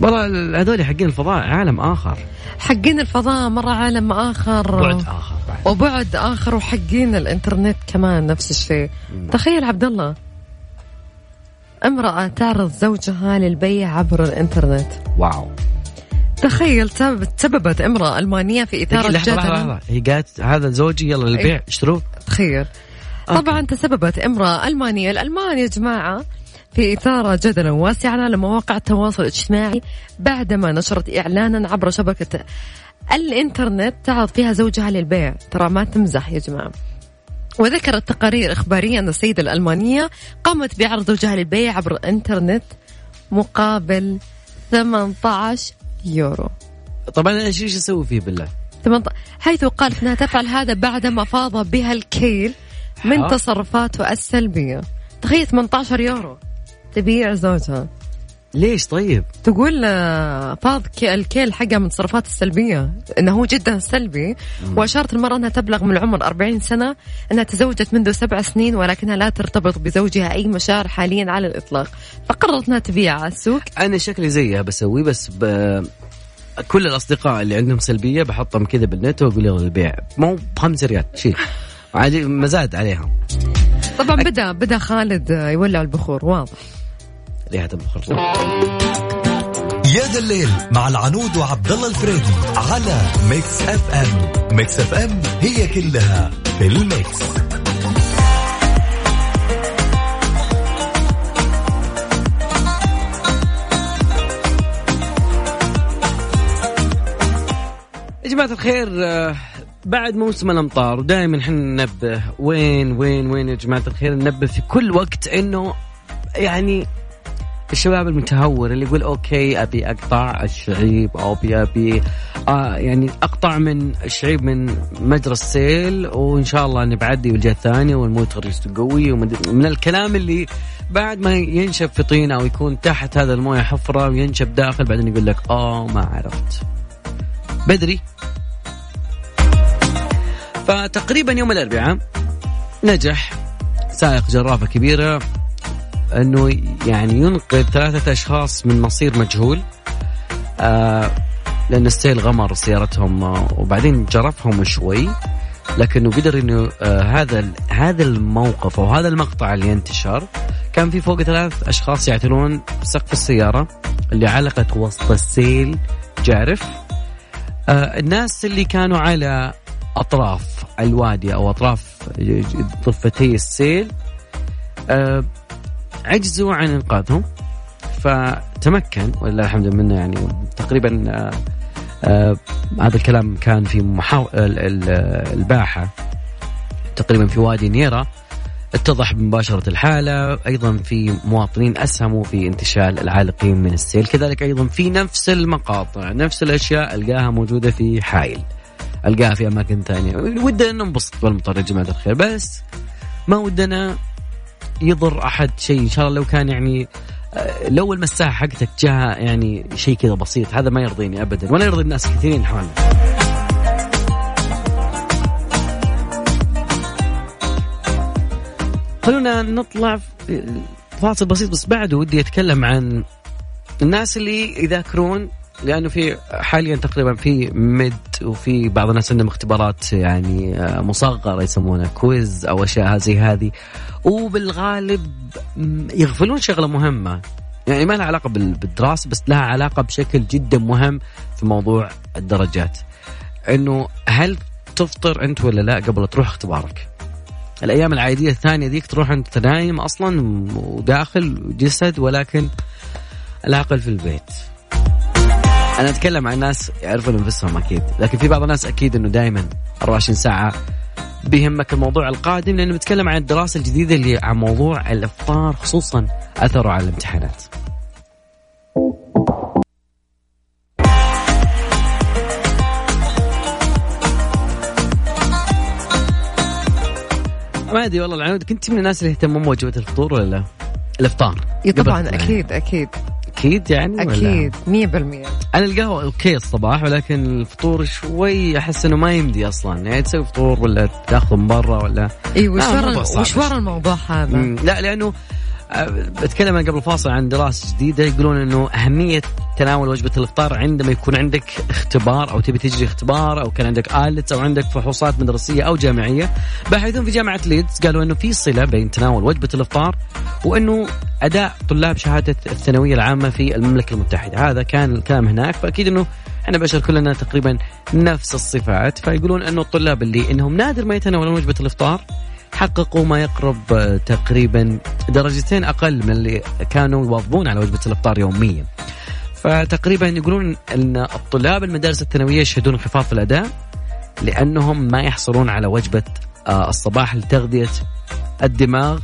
والله هذول حقين الفضاء عالم آخر. حقين الفضاء مرة عالم آخر. بعد آخر بعد. وبعد آخر وحقين الإنترنت كمان نفس الشيء. تخيل عبد الله امرأة تعرض زوجها للبيع عبر الإنترنت. واو. تخيل سبب- سببت امرأة ألمانية في دقيقة، لحظة لحظة جدل. لحظة هي قالت هذا زوجي يلا للبيع. اشتروه. تخيل. طبعا تسببت امرأة ألمانية الألمان يا جماعة في إثارة جدلا واسعا على مواقع التواصل الاجتماعي بعدما نشرت إعلانا عبر شبكة الإنترنت تعرض فيها زوجها للبيع. ترى ما تمزح يا جماعة. وذكرت تقارير إخبارية أن السيدة الألمانية قامت بعرض زوجها للبيع عبر الإنترنت مقابل 18 يورو. طبعا أنا إيش إيش أسوي فيه بالله؟ 18 حيث قالت أنها تفعل هذا بعدما فاض بها الكيل من؟ تصرفاته السلبية تخيل 18 يورو. تبيع زوجها ليش طيب؟ تقول آه، فاض ك- الكيل حقها من تصرفات السلبية إنه هو جدا سلبي وأشارت المرأة إنها تبلغ من العمر 40 سنة إنها تزوجت منذ سبع سنين ولكنها لا ترتبط بزوجها أي مشاعر حاليا على الإطلاق. فقررت إنها تبيع على السوق. أنا شكلي زيها بسويه بس ب... كل الأصدقاء اللي عندهم سلبية بحطهم كذا بالنت وأقول يلا البيع. مو بخمس ريال شيء عادي مزاد عليها طبعا بدا بدأ خالد آه، يولع البخور واضح. ريحه البخور يا ذا الليل مع العنود وعبد الله الفريدي على Mix FM. Mix FM هي كلها في ال mix. يا جماعة الخير آه، بعد موسم الأمطار ودائما إحنا ننبه. وين وين وين يا جماعة الخير؟ ننبه في كل وقت إنه يعني الشباب المتهور اللي يقول okay أبي أقطع الشعيب أو ابي أبي آه يعني أقطع من الشعيب من مجرى السيل وإن شاء الله إني بعدي والجهة الثانية والموت غريزته قوي ومد- من الكلام اللي بعد ما ينشف في طين أو يكون تحت هذا الموية حفرة وينشف داخل بعدين يقول لك آه ما عرفت. بدري. فتقريبا يوم الأربعاء نجح سائق جرافة كبيرة أنه يعني ينقذ ثلاثة أشخاص من مصير مجهول. آه لأن السيل غمر سيارتهم آه، وبعدين جرفهم شوي لكنه قدر إنه آه هذا هذا الموقف أو هذا المقطع اللي انتشر كان في فوق ثلاث أشخاص يعتلون سقف السيارة اللي علقت وسط السيل جارف. آه الناس اللي كانوا على أطراف الوادي أو أطراف ضفتي السيل آه عجزوا عن إنقاذهم. فتمكن ولله الحمد منه يعني تقريبا آه آه هذا الكلام كان في محاو... ال- ال- الباحة. تقريبا في وادي نيرة. اتضح بمباشرة الحالة. أيضا في مواطنين أسهموا في انتشال العالقين من السيل. كذلك أيضا في نفس المقاطع نفس الأشياء ألقاها موجودة في حائل. ألقاها في أماكن ثانية. ودنا ننبسط بالمطر يا جماعة الخير. بس ما ودنا يضر أحد شيء. إن شاء الله لو كان يعني آه، لو المساحة حقتك جاها يعني شيء كذا بسيط هذا ما يرضيني أبدا ولا يرضي الناس كثيرين حولنا خلونا نطلع فاصل بسيط بس بعده ودي أتكلم عن الناس اللي يذاكرون لأنه في حاليا تقريبا في mid وفي بعض الناس عندهم اختبارات يعني آه، مصغرة يسمونها quiz أو أشياء زي هذه. وبالغالب يغفلون شغلة مهمة. يعني ما لها علاقة بال- بالدراسة بس لها علاقة بشكل جدا مهم في موضوع الدرجات. إنه هل تفطر أنت ولا لا قبل تروح اختبارك؟ الأيام العادية الثانية ذيك تروح أنت نايم أصلا وداخل جسد ولكن العقل في البيت. أنا أتكلم عن ناس يعرفون أنفسهم أكيد لكن في بعض الناس أكيد إنه دائما 24 ساعة بيهمك الموضوع القادم لأنه بتكلم عن الدراسة الجديدة اللي عن موضوع الإفطار خصوصا أثره على الامتحانات ما ادري والله العنود كنت من الناس اللي يهتمون بوجبة الفطور ولا لا؟ الافطار إي قبل طبعا. أكيد أكيد أكيد يعني؟ أكيد 100% أنا القهوة okay الصباح ولكن الفطور شوي أحس إنه ما يمدي أصلا يعني تسوي فطور ولا تأخذ من برا ولا اي وش ورا وش ورا الموضوع هذا؟ لا لأنه بتكلم أنا قبل الفاصل عن دراسة جديدة. يقولون إنه أهمية تناول وجبة الإفطار عندما يكون عندك اختبار أو تبي تجري اختبار أو كان عندك IELTS أو عندك فحوصات مدرسية أو جامعية. باحثون في جامعة ليدز قالوا إنه في صلة بين تناول وجبة الإفطار وإنه أداء طلاب شهادة الثانوية العامة في المملكة المتحدة. هذا كان الكلام هناك. فأكيد إنه إحنا بشر كلنا تقريبا نفس الصفات. فيقولون إنه الطلاب اللي إنهم نادر ما يتناولون وجبة الإفطار حققوا ما يقرب آه، تقريبا درجتين أقل من اللي كانوا يواظبون على وجبة الإفطار يوميا. فتقريبا يقولون إن الطلاب المدارس الثانوية يشهدون انخفاض في الأداء لأنهم ما يحصلون على وجبة آه، الصباح لتغذية الدماغ.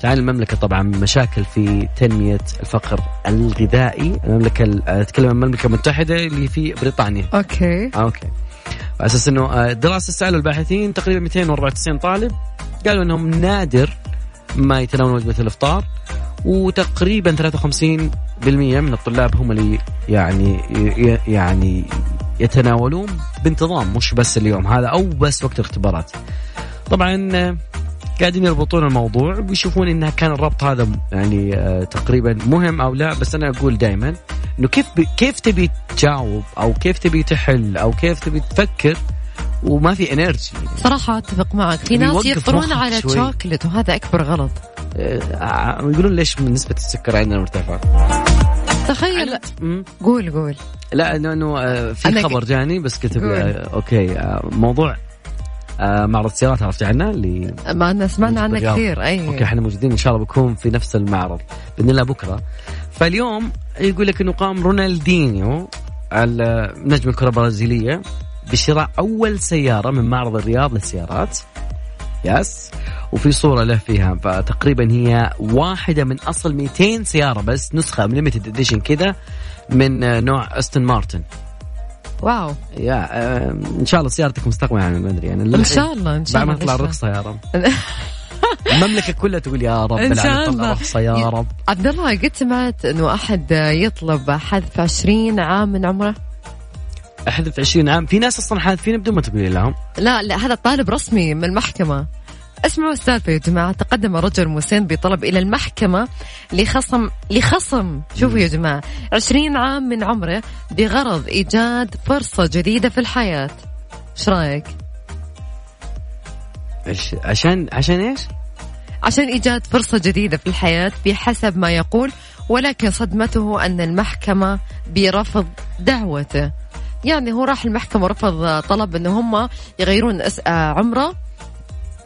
تعال المملكة طبعا مشاكل في تنمية الفقر الغذائي، المملكة ال- آه، اتكلم عن المملكه المتحده اللي في بريطانيا. okay آه، okay على أساس إنه آه، دراسة سألوا الباحثين تقريبا 294 طالب قالوا إنهم نادر ما يتناولون وجبة الإفطار وتقريبا 53% من الطلاب هم اللي يعني يعني يتناولون بانتظام مش بس اليوم هذا أو بس وقت الاختبارات. طبعا آه، قاعدين يربطون الموضوع ويشوفون إنها كان الربط هذا يعني آه، تقريبا مهم أو لا بس أنا أقول دائما إنه كيف كيف تبي تجاوب أو كيف تبي تحل أو كيف تبي تفكر وما في انرجي صراحة أتفق معك. في يعني ناس يفطرون على شوي. شوكلت وهذا أكبر غلط. آه، يقولون ليش من نسبة السكر عندنا مرتفعة؟ تخيل. قول قول. لا لأنه آه، في خبر جاني بس كتب. آه، okay آه، موضوع آه، معرض السيارات عرفتي عنه اللي ما أنا سمعنا عنه. كثير أي. okay إحنا موجودين إن شاء الله بكون في نفس المعرض. بإذن الله بكرة. فاليوم يقول لك إنه قام رونالدينيو نجم الكرة البرازيلية بشراء أول سيارة من معرض الرياض للسيارات. yes. وفي صورة له فيها فتقريبا هي واحدة من أصل 200 سيارة بس نسخة limited edition كذا من آه، نوع استون مارتن واو يا إن شاء الله سيارتك مستقبلا يعني ما أدري يعني إن شاء الله إن شاء بعد ما الله تطلع؟ الرخصه يا رب المملكة كلها تقول يا رب إن شاء الله. يا رب عبد الله قد سمعت إنه أحد يطلب حذف 20 عام من عمره؟ أحذف 20 عام في ناس أصلا حاذفين بدون ما تقولي لهم لا لا هذا طالب رسمي من المحكمة اسمعوا السالفة يا جماعة تقدم رجل مسن بطلب إلى المحكمة لخصم لخصم شوفوا يا جماعة 20 عام من عمره بغرض إيجاد فرصة جديدة في الحياة إيش رأيك؟ عشان عشان إيش؟ عشان إيجاد فرصة جديدة في الحياة بحسب ما يقول ولكن صدمته أن المحكمة برفض دعوته يعني هو راح المحكمة ورفض طلب أنه هم يغيرون آه، عمره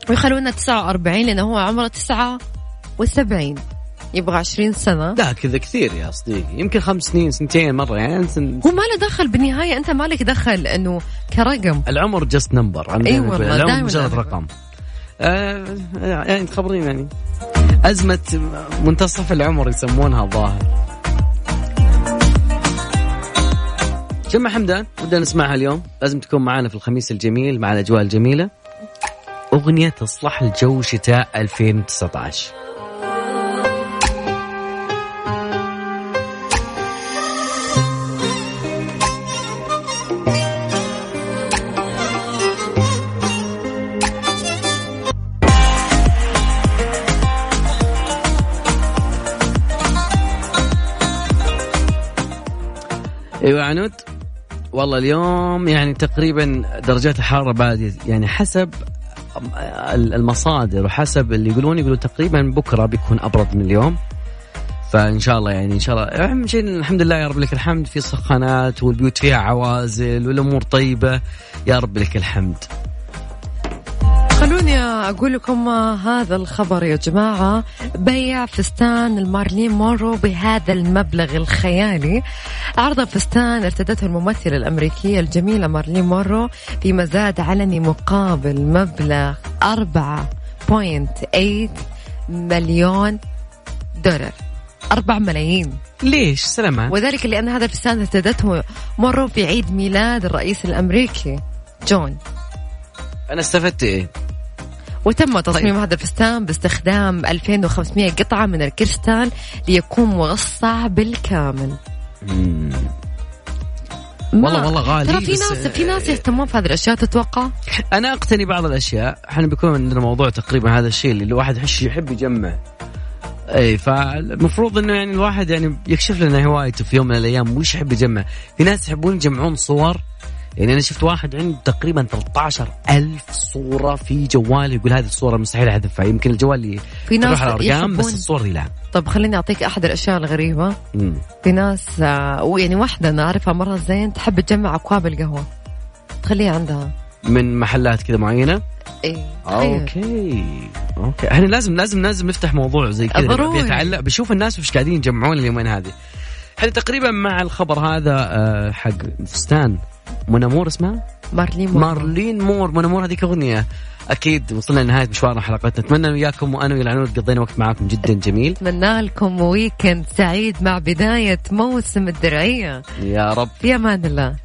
ويخلونه 49 لأنه هو عمره 79 يبغى 20 سنة. لا كذا كثير يا صديقي. يمكن خمس سنين سنتين مرة يعني سن... هو ما له دخل بالنهاية أنت مالك دخل أنه كرقم. العمر just number إي والله، العمر مجرد رقم. آه يعني تخبرين يعني. أزمة منتصف العمر يسمونها الظاهر جمع حمدان ودنا نسمعها اليوم. لازم تكون معنا في الخميس الجميل مع الأجواء الجميلة. أغنية تصلح الجو شتاء 2019 أيوه عنود والله اليوم يعني تقريبا درجات الحرارة بعد يعني حسب المصادر وحسب اللي يقولون يقولون تقريبا بكرة بيكون أبرد من اليوم. فإن شاء الله يعني إن شاء الله. اهم شيء الحمد لله يا رب لك الحمد في سخانات والبيوت فيها عوازل والأمور طيبة. يا رب لك الحمد. خلوني أقول لكم هذا الخبر يا جماعة. بيع فستان المارلين مورو بهذا المبلغ الخيالي. عرض فستان ارتدته الممثلة الأمريكية الجميلة مارلين مونرو في مزاد علني مقابل مبلغ 4.8 مليون دولار. 4 ملايين. ليش؟ سلامات وذلك لأن هذا الفستان ارتدته مونرو في عيد ميلاد الرئيس الأمريكي جون. أنا استفدت إيه؟ وتم تصميم طيب. هذا الفستان باستخدام 2500 قطعة من الكريستال ليكون مرصع بالكامل. مم. والله والله غالي ترى في ناس في ناس يهتمون في هذه الأشياء تتوقع؟ أنا أقتني بعض الأشياء. إحنا بيكون عندنا موضوع تقريبا هذا الشيء اللي الواحد يحب يجمع. إي فالمفروض إنه يعني الواحد يعني يكشف لنا هوايته في يوم من الأيام وش يحب يجمع. في ناس يحبون يجمعون صور يعني أنا شفت واحد عنده تقريبا 13 ألف صورة في جوال يقول هذه الصورة مستحيل احذفها يمكن الجوال اللي في ناس تروح على الأرقام بس الصور دي لا. طب خليني أعطيك أحد الأشياء الغريبة. مم. في ناس آه، ويعني واحدة أنا أعرفها مرة زين تحب تجمع أكواب القهوة. تخليها عندها. من محلات كذا معينة؟ إيه okay. okay. إحنا لازم لازم لازم نفتح موضوع زي كذا ضروري. بيتعلق بشوف الناس وش قاعدين يجمعون اليومين هذه. إحنا تقريبا مع الخبر هذا آه، حق فستان. منامور اسمها؟ مارلين مونرو. مارلين مور. منامور هذيك أغنية. أكيد وصلنا لنهاية مشوارنا حلقتنا. أتمنى وياكم وأنا والعنود قضينا وقت معاكم جدا جميل. أتمنى لكم ويكند سعيد مع بداية موسم الدرعية. يا رب. في أمان الله.